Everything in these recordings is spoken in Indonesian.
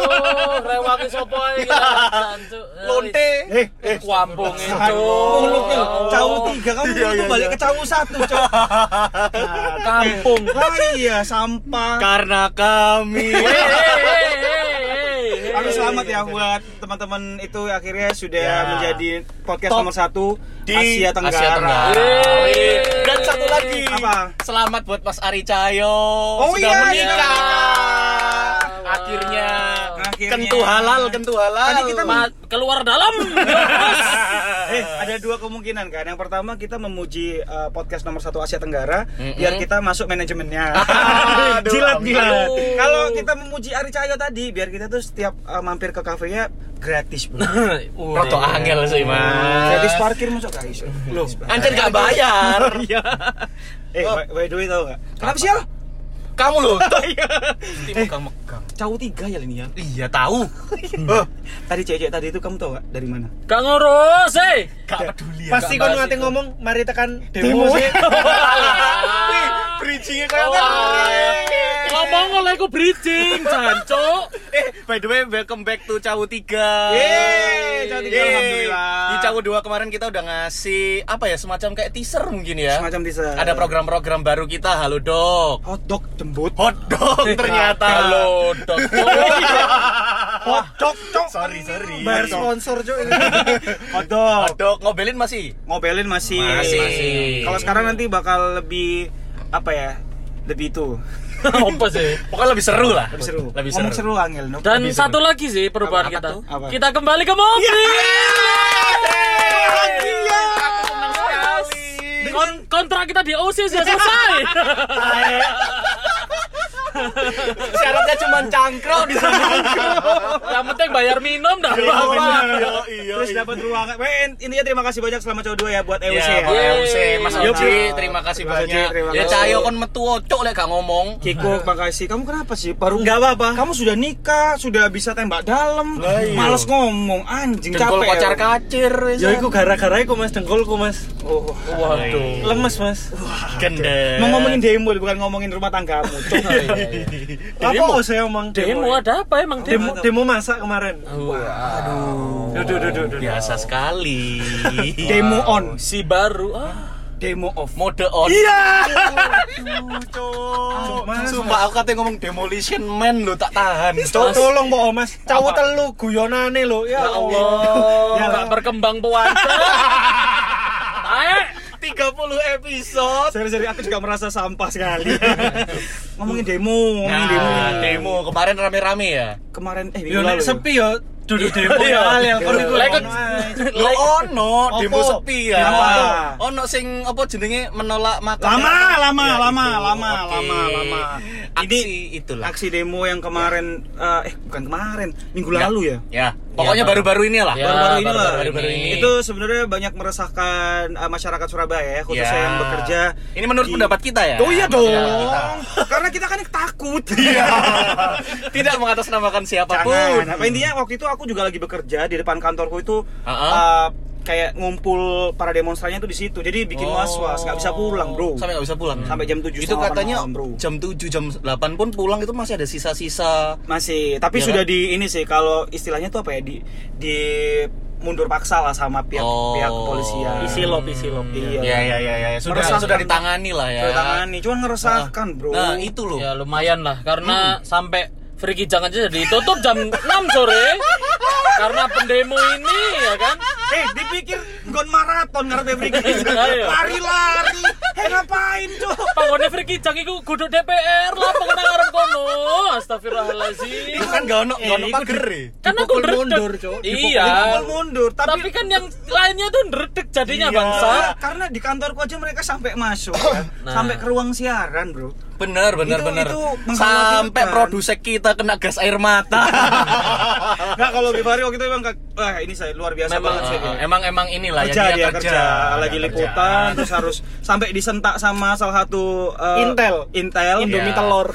Aduh, rewangi sopo iki kan, Cuk. Lonte. Eh, Eh, kampung itu. mulutnya cawu tiga kamu Iya, itu iya, balik iya. ke cawu satu, Cok. Kampung. Ah iya, sampah. Karena kami. Aduh selamat ya buat teman-teman itu akhirnya sudah Ya. menjadi podcast Top nomor satu di Asia Tenggara. Asia Tenggara. Yeay. Dan satu lagi. Apa? Selamat buat Mas Ari Cahyo. Oh sudah iya, menikah. sudah menikah. Akhirnya. Akhirnya. Kentu halal, kentu halal. Tadi kita Ma- keluar dalam. Eh, ada dua kemungkinan kan. Yang pertama kita memuji uh, podcast nomor satu Asia Tenggara Mm-mm. biar kita masuk manajemennya. Jilat jilat. Kalau kita memuji Ari Cahyo tadi biar kita tuh setiap uh, mampir ke kafenya gratis, Bro. Roto angel sih, Mas. Gratis parkir masuk iso. Loh, Anjir gak bayar. Iya. Eh, Oh. by, by the way tau gak? Kenapa sih Al? Kamu loh. Iya. Mesti megang-megang. Cawu tiga ya ini ya. Iya, tahu. Oh, tadi cewek tadi itu kamu tau gak dari mana? Gak ngurus, eh. Gak peduli ya. Pasti ngate itu. ngomong mari tekan Demo. sih. Bridging-nya kayak? Ngomong oleh aku bridging, jancuk. Eh, by the way, welcome back to Cawu 3. Yeay, Cawu 3, Yeay. alhamdulillah. Di Cawu 2 kemarin kita udah ngasih apa ya, semacam kayak teaser mungkin ya. Semacam teaser. Ada program-program baru kita, Halo Dok. hotdog jembut. Hotdog ternyata. Halo, dok. Hotdog, cok. Sorry, sorry. Bayar sponsor cuy. Hotdog. Hotdog ngobelin masih? Ngobelin masih. Masih. Masih. Kalau sekarang nanti bakal lebih apa ya? Lebih itu. Apa sih? Pokoknya lebih seru lah. Lebih seru. Lebih Ngomong seru. seru angel, no? Dan Lebih satu lagi sih perubahan Apa- apa kita. Apa? Kita kembali ke mobil. Senang sekali. Kon- kontrak kita di OC sudah selesai. Syaratnya cuma cangkruk di sana. Yang penting bayar minum dah Iya, benar. iya, Terus dapat ruangan. Weh, intinya terima kasih banyak selama cowok dua ya buat EUC Iya, ya. EUC, Mas. Oji, terima kasih banyak. Ya. Cahyo kon metu ocok lek gak ngomong. Kiko, makasih. Kamu kenapa sih? Baru Enggak apa-apa. Kamu sudah nikah, sudah bisa tembak dalam. Iya. Males ngomong, anjing Dengkul capek. kocar kacir. Ya iku gara-gara iku Mas dengkulku Mas. Oh, Waduh. Lemes Mas. Gendeng. mau ngomongin demo bukan ngomongin rumah tanggamu. Cok. Apa kok saya ngomong Demo ada apa emang Demo demo? demo masak kemarin. Waduh. Duh, duh, duh, duh, duh. Biasa sekali. Demo on, Si baru. Ah. demo off. Mode on. Iya. Mas, Sumpah aku katanya ngomong demolition man lo tak tahan. Cok, tolong Mbok Mas. Cawu telu guyonane lho. Ya Ya Allah. Ya, Gak berkembang puasa. Taek. 30 episode. Sorry-sorry, aku juga merasa sampah sekali. ngomongin demo, ngomongin demo. Nah, demo kemarin rame-rame ya. Kemarin eh Yo minggu lalu. nek sepi yo duduk demo Iya. ya yang kon iku. Lah, ikut- ono ae. Lo ono demo sepi ya. Ono sing apa jenenge menolak makan. Lama, lama, Ya, lama, lama, lama, lama. Aksi itulah. Aksi demo yang kemarin eh eh, bukan kemarin, minggu Ya. lalu ya. Ya, pokoknya Ya, baru-baru ini lah. Ya, baru-baru ini lah. baru-baru Baru-baru ini. Itu sebenarnya banyak meresahkan uh, masyarakat Surabaya ya, khususnya Ya. yang bekerja. Ini menurut di- pendapat kita ya. Oh iya dong. Kita. Karena kita kan takut. Tidak mengatasnamakan siapa pun. Jangan. Apa intinya waktu itu aku juga lagi bekerja di depan kantorku itu Uh-uh. uh, kayak ngumpul para demonstrannya tuh di situ. Jadi bikin Oh. was-was, nggak bisa pulang, Bro. Sampai nggak bisa pulang. Sampai jam 7 Itu katanya malam, bro. jam 7 jam 8 pun pulang itu masih ada sisa-sisa. Masih, tapi Iya sudah kan? di ini sih kalau istilahnya tuh apa ya di di mundur paksa lah sama pihak Oh. pihak kepolisian. Isi lop, isi lop. Iya. Ya ya ya ya sudah Meresahkan. sudah ditangani lah ya. Sudah tangani, cuma ngeresahkan, Bro. Nah, itu loh. Ya lumayan lah karena sampai Free Kijang aja ditutup jam 6 sore karena pendemo ini ya kan. Eh, dipikir gon maraton ngarep Friki. Ayo. Lari-lari. Eh, ngapain, Cuk? Panggone Free Kijang iku kudu DPR lah pokoknya ngarep kono. Astagfirullahalazim. Itu kan gak ono gak ono iku pager ya. Kan aku mundur, Cuk. Iya. Mundur, Tapi, tapi, kan yang lainnya tuh ndredeg jadinya Iya. bangsa. karena di kantorku aja mereka sampai masuk kan. Nah. sampai ke ruang siaran, Bro. Bener bener Itu- bener. itu Sampai produser kita kena gas air mata. Enggak kalau Bifari waktu itu emang wah ini saya luar biasa Memang, banget sih. Dia. emang emang inilah kerja ya dia kerja, lagi Ya, liputan kerja. terus harus sampai di disentak sama salah satu eh, Intel. Intel. Indomie Ya. telur.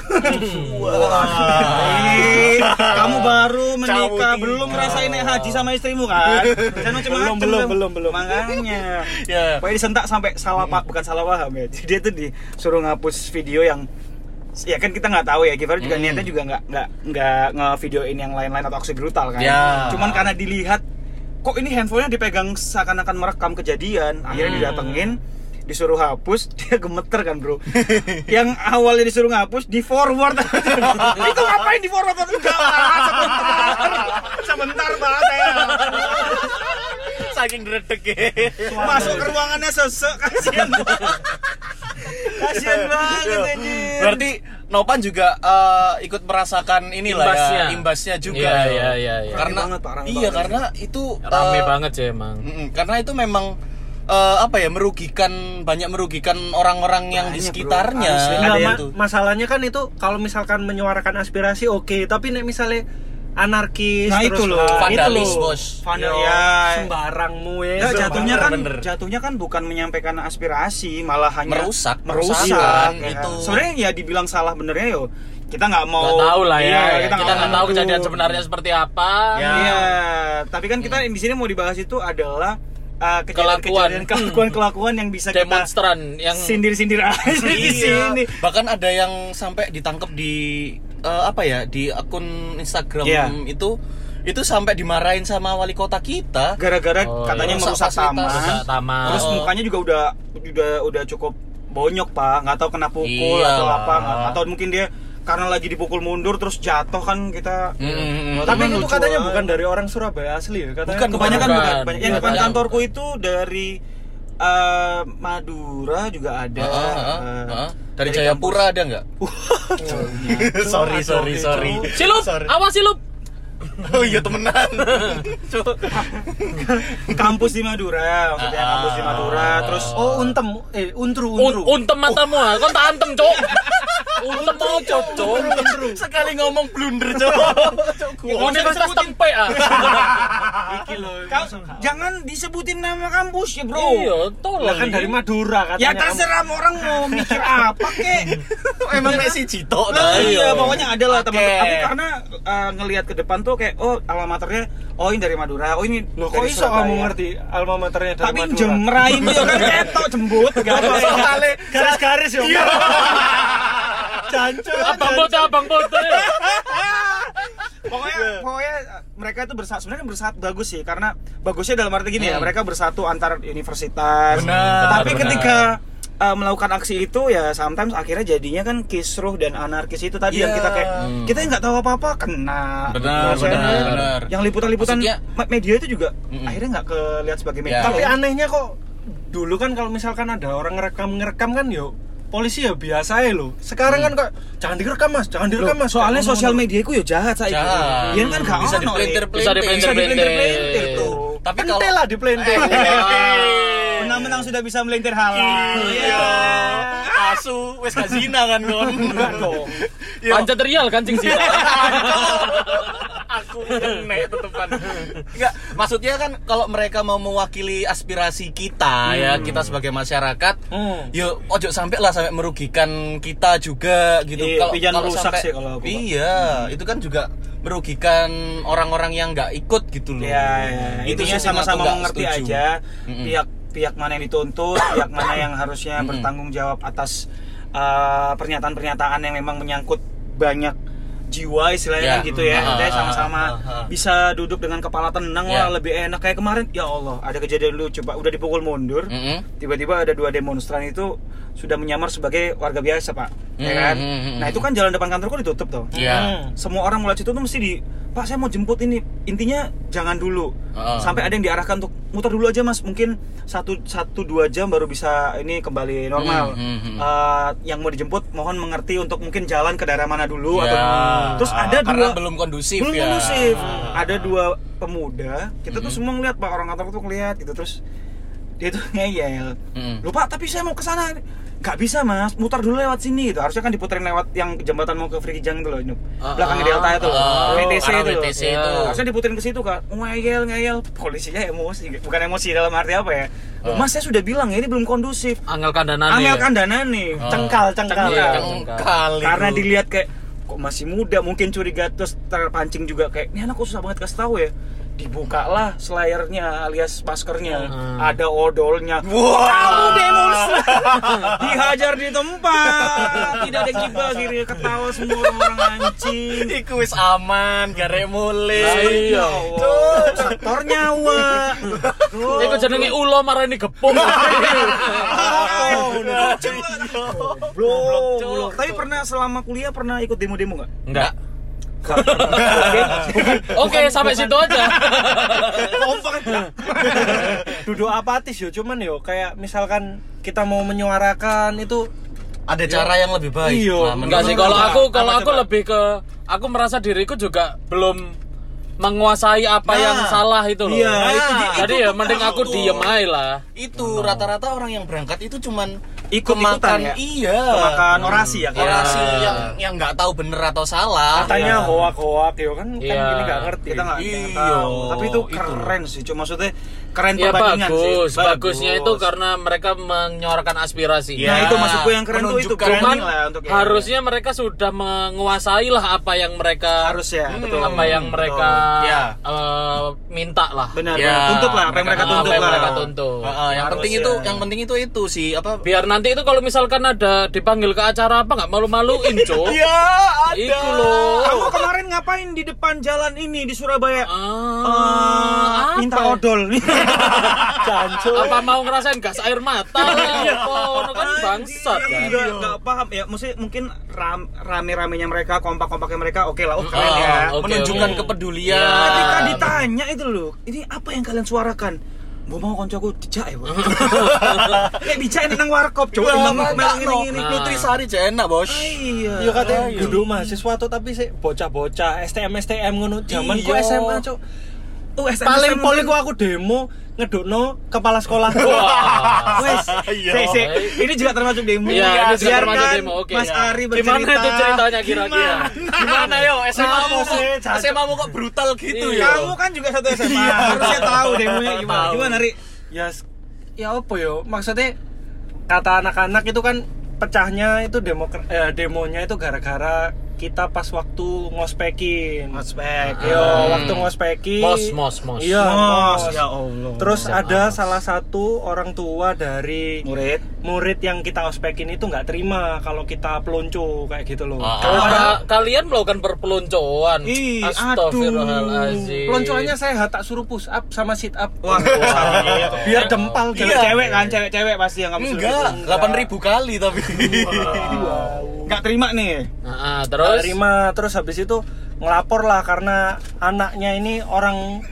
Kamu baru menikah belum tinggal. ngerasain naik haji sama istrimu kan? Jangan macam-macam Belum, belum, belum, belum. Makanya. Ya. Pokoknya disentak sampai salah pak bukan salah paham ya. Jadi dia tuh disuruh ngapus video yang ya kan kita nggak tahu ya Givar juga Hmm. niatnya juga nggak nggak nggak ngevideoin yang lain-lain atau aksi brutal kan Ya. cuman karena dilihat kok ini handphonenya dipegang seakan-akan merekam kejadian akhirnya Hmm. didatengin disuruh hapus dia gemeter kan bro yang awalnya disuruh ngapus di forward itu ngapain di forward enggak sebentar sebentar pak saya Saking dredeg ya. masuk ke ruangannya sesek kasihan kasihan banget anjir Berarti Nopan juga eh, ikut merasakan inilah Imbasnya. ya, imbasnya juga. Iya, ya. iya, iya, iya. Karena banget, iya banget. karena itu Rame eh, banget sih emang. karena itu memang eh, apa ya merugikan banyak merugikan orang-orang yang di Banyak, sekitarnya. Ada ma- tuh. masalahnya kan itu kalau misalkan menyuarakan aspirasi oke, tapi nek misalnya anarkis Nah, terus itu loh. Vandalis, itu loh. bos. Vandal, ya. sembarangmu ya. Nggak, jatuhnya kan bener. jatuhnya kan bukan menyampaikan aspirasi malah hanya Merusak, merusak merusak, ya itu. sebenarnya ya dibilang salah benernya yo kita nggak mau Nggak tahu lah ya. Iya, kita nggak tahu kejadian sebenarnya seperti apa. Ya. iya tapi kan kita di sini mau dibahas itu adalah uh, Kelakuan. kejadian kelakuan kelakuan yang bisa kita Demonstran yang sindir-sindir aja di sini Iya. Bahkan ada yang sampai ditangkap di eh, apa ya di akun Instagram Iya. itu itu sampai dimarahin sama wali kota kita. gara-gara Oh, katanya iya. merusak Rusak taman taman. terus Oh. mukanya juga udah udah udah cukup bonyok pak nggak tahu kena pukul Iyalah. atau apa nggak- atau mungkin dia karena lagi dipukul mundur terus jatuh kan kita Mm-mm. Tapi Temen itu lucu katanya bukan dari orang Surabaya asli ya, katanya. Bukan, kebanyakan Bukan. bukan, banyak yang depan Bukan. kantorku itu dari eh, Madura juga ada ah, ah, eh, ah. Dari Jayapura ada nggak? sorry, sorry, sorry. Silup, Sorry. awas silup. Oh iya temenan. kampus di Madura maksudnya kampus di Madura terus Oh, untem eh untru Un untru. untem matamu ah. Kon tak antem, Cok. Untem mau Cok, Cok. Sekali ngomong blunder, Cok. Universitas tempe ah. Jangan disebutin nama kampus ya bro Iya, tolong. Lah kan dari Madura ya katanya. terserah orang mau mikir apa kek Emang Messi Cito iya, pokoknya ada lah teman Oke. Tapi karena uh, ngelihat ke depan tuh kayak oh alma maternya oh ini dari Madura, oh ini Loh, kok iso kamu ngerti alma maternya dari Tapi Madura? jemerain itu kan ketok jembut garis-garis ya. Jancuk. Abang bocah, abang bocah. pokoknya pokoknya uh, mereka itu bersatu sebenarnya kan bersatu bagus sih karena bagusnya dalam arti gini ya mereka bersatu antar universitas Benar, tapi benar. ketika uh, melakukan aksi itu ya sometimes akhirnya jadinya kan kisruh dan anarkis itu tadi yang Iya. kita kayak Hmm. kita nggak tahu apa-apa kena Benar, Maksudnya, benar, benar. yang liputan-liputan Maksudnya- ma- media itu juga Mm-mm. akhirnya nggak kelihat sebagai Ya. media Tapi loh. anehnya kok dulu kan kalau misalkan ada orang ngerekam-ngerekam kan yo polisi ya biasa ya loh. Sekarang kan kok jangan direkam Mas, jangan Loh, direkam Mas. soalnya sosial media ku ya jahat saya Jahat. Iya kan gak Bisa ono, dipelintir- eh. Bisa dipelintir-pelintir. dipelintir tuh. Tapi kalau lah di pelenting. Menang-menang sudah bisa melintir halal. Iya. Asu wes gak zina kan kon. Enggak dong. Yo. Pancet real kancing sih. Aku kene tetepan. Enggak, maksudnya kan kalau mereka mau mewakili aspirasi kita ya, kita sebagai masyarakat, Hmm. yo ojo sampai lah sampai merugikan kita juga gitu. Iya, pijan rusak sih kalau aku. Iya, itu kan juga merugikan orang-orang yang nggak ikut gitu loh. Ya, ya. Itu sama-sama mengerti setuju. aja Mm-mm. pihak pihak mana yang dituntut, pihak mana yang harusnya Mm-mm. bertanggung jawab atas uh, pernyataan-pernyataan yang memang menyangkut banyak jiwa istilahnya Ya. kan gitu ya. Ah, Intinya ah, sama-sama ah, ah. bisa duduk dengan kepala tenang Ya. lah lebih enak kayak kemarin ya Allah ada kejadian lucu Pak udah dipukul mundur tiba-tiba ada dua demonstran itu sudah menyamar sebagai warga biasa Pak ya Hmm, kan hmm, hmm, nah itu kan jalan depan kantorku ditutup tuh Iya. Hmm. semua orang mulai situ tuh mesti di Pak saya mau jemput ini intinya jangan dulu Heeh. sampai ada yang diarahkan untuk muter dulu aja mas mungkin satu satu dua jam baru bisa ini kembali normal Hmm, hmm, hmm. Eh, yang mau dijemput mohon mengerti untuk mungkin jalan ke daerah mana dulu Ya. atau terus ada Karena dua belum kondusif belum ya. kondusif ada dua pemuda kita tuh Hmm. semua ngeliat pak orang kantor tuh ngeliat gitu terus dia tuh ngeyel Hmm. lupa tapi saya mau ke sana nggak bisa mas mutar dulu lewat sini gitu harusnya kan diputerin lewat yang jembatan mau ke Frikijang itu loh Nup. Ah, belakangnya ah, Delta itu ah, WTC arah itu loh. WTC itu. harusnya diputerin ke situ kan ngeyel ngeyel polisinya emosi bukan emosi dalam arti apa ya Ah. mas saya sudah bilang ya ini belum kondusif Angel kandanan Angel ya? kandanan nih Oh. Cengkal, cengkal. Cengkal. Yang kali karena dilihat kayak kok masih muda mungkin curiga terus terpancing juga kayak ini anak kok susah banget kasih tahu ya dibukalah selayarnya alias maskernya Hmm. ada odolnya Wah. kamu demonstrasi dihajar di tempat tidak ada gibah gini ketawa semua orang anjing Iku wis aman, garek mulai. Lah iya. Sektor nyawa Tuh. Iku jenenge ulo marani gepung. Goblok. Tapi pernah selama kuliah pernah ikut demo-demo nggak? Enggak. Oke. Oke, sampai situ aja. Duduk apatis yo, cuman yo kayak misalkan kita mau menyuarakan itu Ada cara yang lebih baik. Iya. Nah, Enggak sih, kalau aku kalau aku coba? lebih ke aku merasa diriku juga belum menguasai apa Nah, yang salah itu loh. iya, Nah, itu di- Jadi itu ya mending aku diem aja lah. Itu rata-rata orang yang berangkat itu cuman Ikut-ikutan kemakan ya? iya. Kemakan orasi ya, kayak. Orasi Iya. yang yang nggak tahu bener atau salah. katanya Iya. hoak-hoak yo kan kan Iya. ini nggak ngerti. kita nggak Iya, tahu tapi itu itu. keren sih cuma maksudnya keren Ya perbandingan bagus, sih bagusnya itu karena mereka menyuarakan aspirasi. Iya. nah itu maksudku yang keren tuh itu keren lah untuk yang- harusnya mereka sudah menguasai lah apa yang mereka harus ya Hmm. betul apa yang mereka Ya. eh, minta lah. benar Ya, tuntut lah apa yang mereka Apa tuntut yang lah mereka tuntut. Heeh, yang Harus penting ya. itu yang penting itu itu sih apa Biar nanti itu kalau misalkan ada dipanggil ke acara apa nggak malu-maluin, Cok. Iya, ada. Iku loh. kamu kemarin ngapain di depan jalan ini di Surabaya Ah, Eh, minta apa? odol Apa mau ngerasain gas air mata? Apa ono kan bangsat kan. Nggak, nggak paham ya mesti mungkin ram, rame-ramenya mereka kompak-kompaknya mereka oke lah oh keren Oh, ya oke, menunjukkan oke. kepedulian. Iya. ketika ditanya itu loh ini apa yang kalian suarakan Mau mau koncoku dijak ya. Kayak bijak ini nang warkop, coba no. ini ini. Nah. Nutrisari aja enak, Bos. Iya. Iya katanya duduk mahasiswa tuh tapi sih bocah-bocah STM STM ngono zaman ku Iya. SMA cuk. Oh, SMS Paling poli ku aku demo ngedukno kepala sekolah. Wes, Iya. si, si. ini juga termasuk demo. Iya, ini juga Biarkan termasuk demo, oke. Mas Iya. Ari Gimana bercerita. itu ceritanya kira-kira? Gimana yo SMA mu? SMA mu kok brutal gitu Iya. ya? Kamu kan juga satu SMA, harusnya tahu demonya gimana. Gimana, Ri? ya ya apa yo? Maksudnya kata anak-anak itu kan pecahnya itu demo eh, demonya itu gara-gara kita pas waktu ngospekin. Ospek. Yo, Hmm. waktu ngospekin. Mos, mos, mos. Iya, Mos, mos. ya Allah. Terus SMA, ada mos. salah satu orang tua dari murid. murid yang kita ospekin itu nggak terima kalau kita pelonco kayak gitu loh. Ah. Oh, ka- kalian melakukan perpeloncoan. Ih, Astagfirullahalazim. Peloncoannya saya tak suruh push up sama sit up. Wah, iya. Biar dempal gitu. Cewek-cewek kan, cewek-cewek pasti yang kamu Enggak, 8000 kali tapi. Enggak terima nih. Nah, Nggak terus terima terus habis itu ngelapor lah karena anaknya ini orang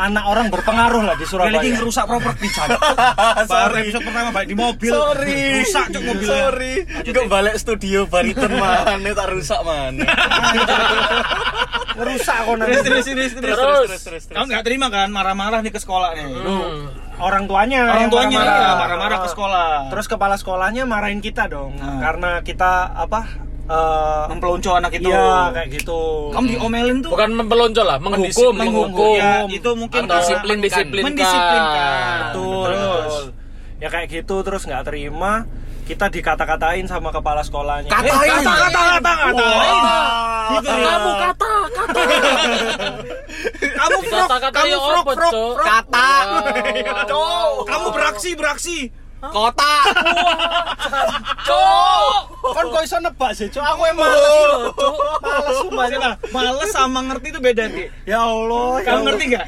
anak orang berpengaruh lah di Surabaya. Lagi ngerusak properti Chan. Baru episode pertama balik di mobil. Sorry. Rusak cuk mobilnya. Sorry. Enggak balik studio bariton mana tak rusak mana. Ngerusak kok nanti. Terus terus terus terus. terus. Kamu nggak terima kan marah-marah nih ke sekolah nih. Hmm. Orang tuanya Orang yang tuanya marah-marah. iya, marah-marah ke sekolah. Terus kepala sekolahnya marahin kita dong Nah. karena kita apa eh mempelonco anak itu. Iya kayak gitu. Kamu diomelin tuh. bukan mempelonco lah, menghukum, menghukum. Ya, itu mungkin disiplin, disiplinkan. mendisiplinkan. betul, Terus. betul. Ya kayak gitu terus nggak terima kita dikata-katain sama kepala sekolahnya. Katain. Eh, Kata kata kata. Gitu ya. Kamu kata, kata. Kamu frog, Kata-kata kamu ya frog, frog, Cok? frog. Kata. Cok. Kamu beraksi, beraksi. Kota. Cok. Kon kok iso nebak sih, Cuk? Aku emang males sumpah. Nah, males sama ngerti itu beda, Ki. Ya Allah, Kamu ngerti nggak?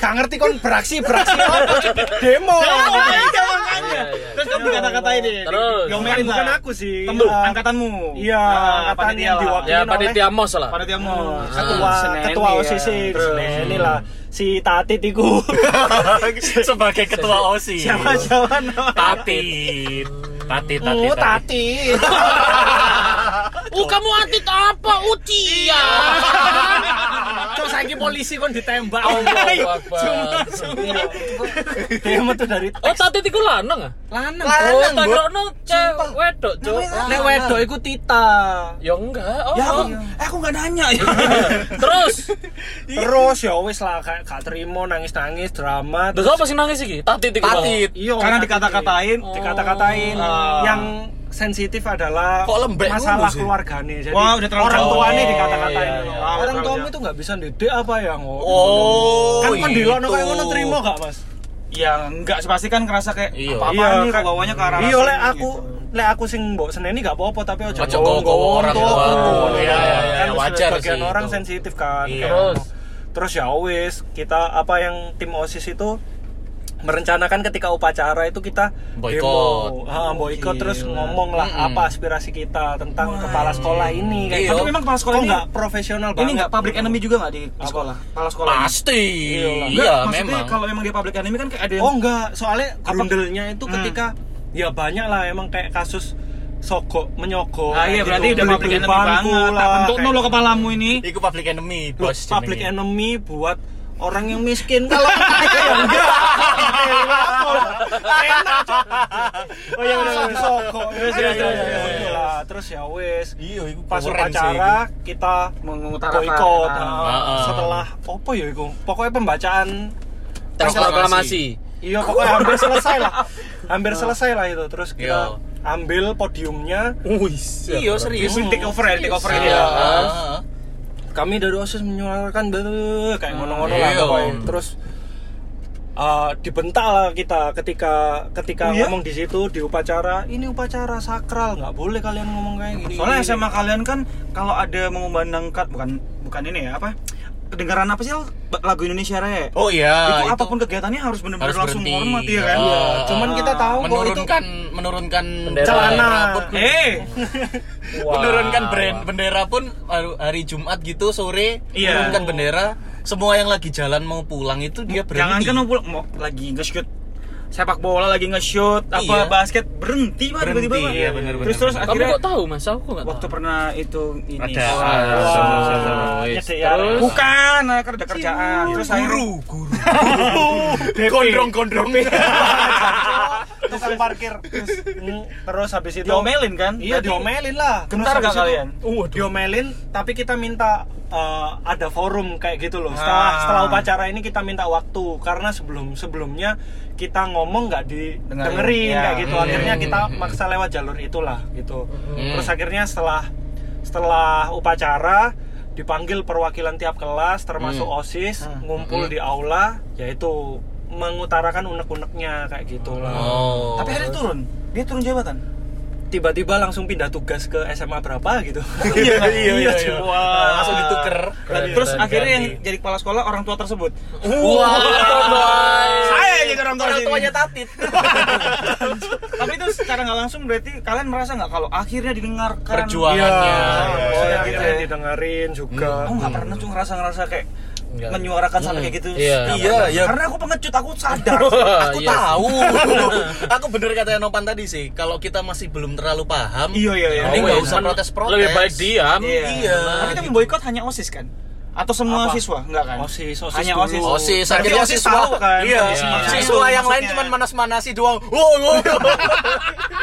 Gak ngerti kon beraksi, beraksi apa? Demo. Oh, iya, makanya. Iya, iya. Terus kamu dikata-kata ini. Terus. Diomelin Bukan aku sih. Angkatanmu. Iya, Nah, angkatan yang diwakili. Ya panitia mos lah. Panitia mu. ketua Seneni ketua ya. OSIS ini lah si Tatit iku Sebagai ketua OSIS. siapa siapa nama Tatit. Tatit, tatit. oh Tatit Oh, kamu atit apa? Ucian. Cok saiki polisi kon ditembak. Allahu Akbar. Dia metu dari Oh, tatit iku lanang ah? lanang. Oh, Lanang, tak cewek wedok, Cuk. Nek wedok iku Tita. Ya enggak. Oh. Ya aku, eh, aku nggak nanya ya. Terus, Terus ya wis lah kayak gak terima nangis-nangis drama. terus apa sih nangis iki? Tatit iku. Tatit. Iya, Karena dikata-katain. dikata-katain Oh. yang sensitif adalah Kok lembek masalah keluarganya. Jadi Wah, udah terlalu orang Oh, dikata-katain. iya, iya. Wow, Orang tuamu jauh. itu nggak bisa didik apa ya? Oh. kan kan di itu. kayak ngono terima gak, Mas? Ya enggak sih pasti kan ngerasa kayak Iya. apa Iya, nih kok kayak- bawanya ke arah Iya, sana lek gitu. aku lek aku sing mbok seneni gak apa-apa tapi ojo nggowo orang tua. aku. Oh, iya, iya, iya, Kan wajar sebagian sih orang itu. sensitif kan. Iya. Terus? Terus ya wis, kita apa yang tim OSIS itu merencanakan ketika upacara itu kita Boykot. demo, ha, boykot terus ngomong lah Mm-mm. apa aspirasi kita tentang kepala sekolah ini kayak Iya. gitu. Tapi memang kepala sekolah Kok ini nggak profesional banget. Ini enggak public enemy juga enggak di, di Apa? sekolah? Kepala sekolah. Pasti. Iya, maksudnya memang. kalau memang dia public enemy kan kayak ada yang Oh enggak, soalnya grundelnya itu Hmm. ketika ya banyak lah emang kayak kasus sogok menyogok. Ah iya kayak berarti gitu. udah Beli- public enemy banget. Tak lah, bentuk kayak- lo kepalamu ini. Iku public enemy, bos. public enemy buat orang yang miskin kalau ya enggak enak oh iya Iya, iya, iya, wes, iya. lah. terus ya wes Iya, iku pas upacara kita Mengutarakan. Ah. Nah, Ah. setelah apa ya itu pokoknya pembacaan proklamasi. Iya pokoknya hampir selesai lah Hampir selesai lah itu Terus kita Iya. ambil podiumnya. Iya, serius. Itu take over ya, take over Iya. ini ya. Ah. Kami dari OSIS menyuarakan bel- Kayak ngono-ngono lah Iya. pokoknya Terus uh, dibentak lah kita ketika ketika Oh, iya? ngomong di situ di upacara ini upacara sakral nggak boleh kalian ngomong kayak gini Soalnya. SMA kalian kan kalau ada mengumandangkan bukan bukan ini ya apa? Kedengaran apa sih lagu Indonesia Raya? Oh iya, itu, apa pun kegiatannya harus benar-benar langsung berhenti. hormat ya kan? Iya, Ah, cuman kita tahu kok itu menurunkan menurunkan Bendera. celana Eh, Wah. menurunkan brand bendera pun hari- Jumat gitu sore Iya. menurunkan bendera semua yang lagi jalan mau pulang itu dia jangan berhenti kan mau pulang- mau lagi nge-shoot sepak bola lagi nge-shoot apa Iya. basket berhenti Pak, Berhenti, tiba-tiba iya, bener, bener, terus terus bener. Kamu akhirnya kok tahu Mas? Aku enggak waktu tahu. pernah itu ini Ada. Oh, Wis. sih, ya. Terus bukan nah, ada kerjaan terus akhirnya guru gondrong gondrong tukang parkir terus, terus habis itu diomelin kan Iya Berarti diomelin lah. Gentar Terus gak kalian? Uh, diomelin, tapi kita minta uh, ada forum kayak gitu loh. Setelah Ah. setelah upacara ini kita minta waktu karena sebelum sebelumnya kita ngomong nggak didengerin Dengerin, ya. kayak gitu. Hmm. Akhirnya kita maksa lewat jalur itulah gitu. Hmm. Terus akhirnya setelah setelah upacara dipanggil perwakilan tiap kelas termasuk Hmm. OSIS Hmm. ngumpul di aula yaitu mengutarakan unek-uneknya kayak gitulah. oh tapi akhirnya turun dia turun jabatan tiba-tiba langsung pindah tugas ke SMA berapa gitu. iya iya, iya. cuy. Wah, langsung dituker Keren, terus keren, akhirnya yang jadi kepala sekolah orang tua tersebut wah saya yang jadi orang tua orang tuanya tatit tapi itu secara nggak langsung berarti kalian merasa nggak kalau akhirnya didengarkan Perjuangannya. Iya, oh, iya, akhirnya gitu ya. didengerin juga. Oh nggak pernah tuh ngerasa ngerasa kayak Enggak. menyuarakan sampai Hmm. kayak gitu. Iya. Iya, iya. Karena aku pengecut, aku sadar. aku Iya. tahu aku bener kata Nopan tadi sih kalau kita masih belum terlalu paham Iya, iya, iya. mending Oh, nggak iya. usah protes-protes Lebih baik diam. Iya. Tapi kan memboikot hanya OSIS kan? Atau semua Apa? siswa? Enggak kan? OSIS, OSIS Hanya dulu. OSIS. OSIS Berarti akhirnya OSIS siswa tahu kan? iya, Iya. siswa yang lain Maksudnya. cuman manas-manasi doang wow, wow.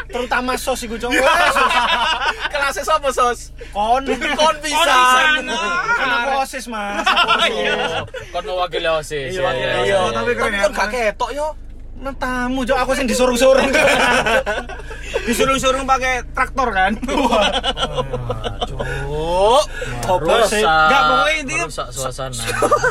Terutama sos iku cowok. kelasnya apa sos Kon kon bisa. Kan aku OSIS, Mas. OSIS. Kon OSIS. Iya, ya, iya, ya, iya. ya. tapi keren ya. kan gak ketok yo Nah, tamu, Cok. Aku sing disuruh-suruh. Disuruh-suruh pakai traktor kan? oh Apa sih? Merusak. Nggak, pokoknya intinya- merusak suasana.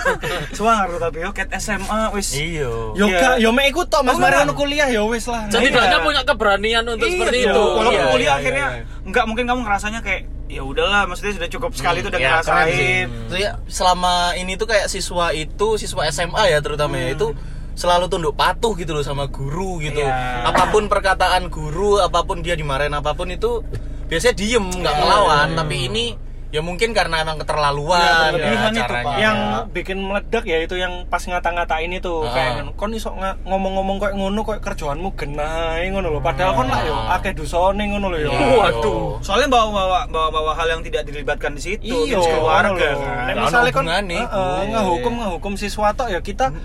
Suara tapi yo cat SMA wis. iya Yo Iya. gak, yo mek ikut tok Mas Mari enggak. kuliah ya wis lah. Setidaknya Iya. punya keberanian untuk seperti Iya, itu. Walaupun Iya, kuliah akhirnya enggak mungkin kamu ngerasanya kayak ya udahlah, maksudnya sudah cukup sekali itu udah Ya, sih. ngerasain. Terus ya, selama ini tuh kayak siswa itu siswa SMA ya terutama ya itu selalu tunduk patuh gitu loh sama guru gitu Iya. apa pun perkataan guru apa pun dia dimarahin apa pun itu biasanya diem nggak Iya. ngelawan tapi ini Ya mungkin karena emang keterlaluan ya, berlebihan itu. Pak. yang bikin meledak ya itu yang pas ngata-ngatain itu Ah. kayak kon iso ngomong-ngomong kayak ngono kayak kerjaanmu genah ngono lho padahal kon lah yo akeh dosane ngono lho yo Iya. Waduh, soalnya bawa-bawa bawa-bawa hal yang tidak dilibatkan di situ, iya keluarga. kan. Nggak misalnya kon heeh, Iya. ngehukum ngehukum siswa tok ya kita yo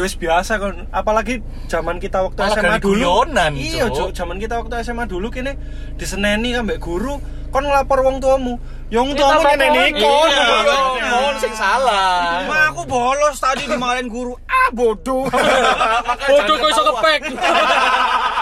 wis biasa kon apalagi zaman kita waktu Malah SMA dulu guyonan, iya Cuk. Cuk. zaman kita waktu SMA dulu kene diseneni ambek guru kon ngelapor wong tuamu yo wong tuamu tambah nyeneni pohon. kon Iya, Iya, iya. mohon sing salah. Ma aku bolos tadi dimarahin guru. Ah bodoh. Bodoh kok iso kepek.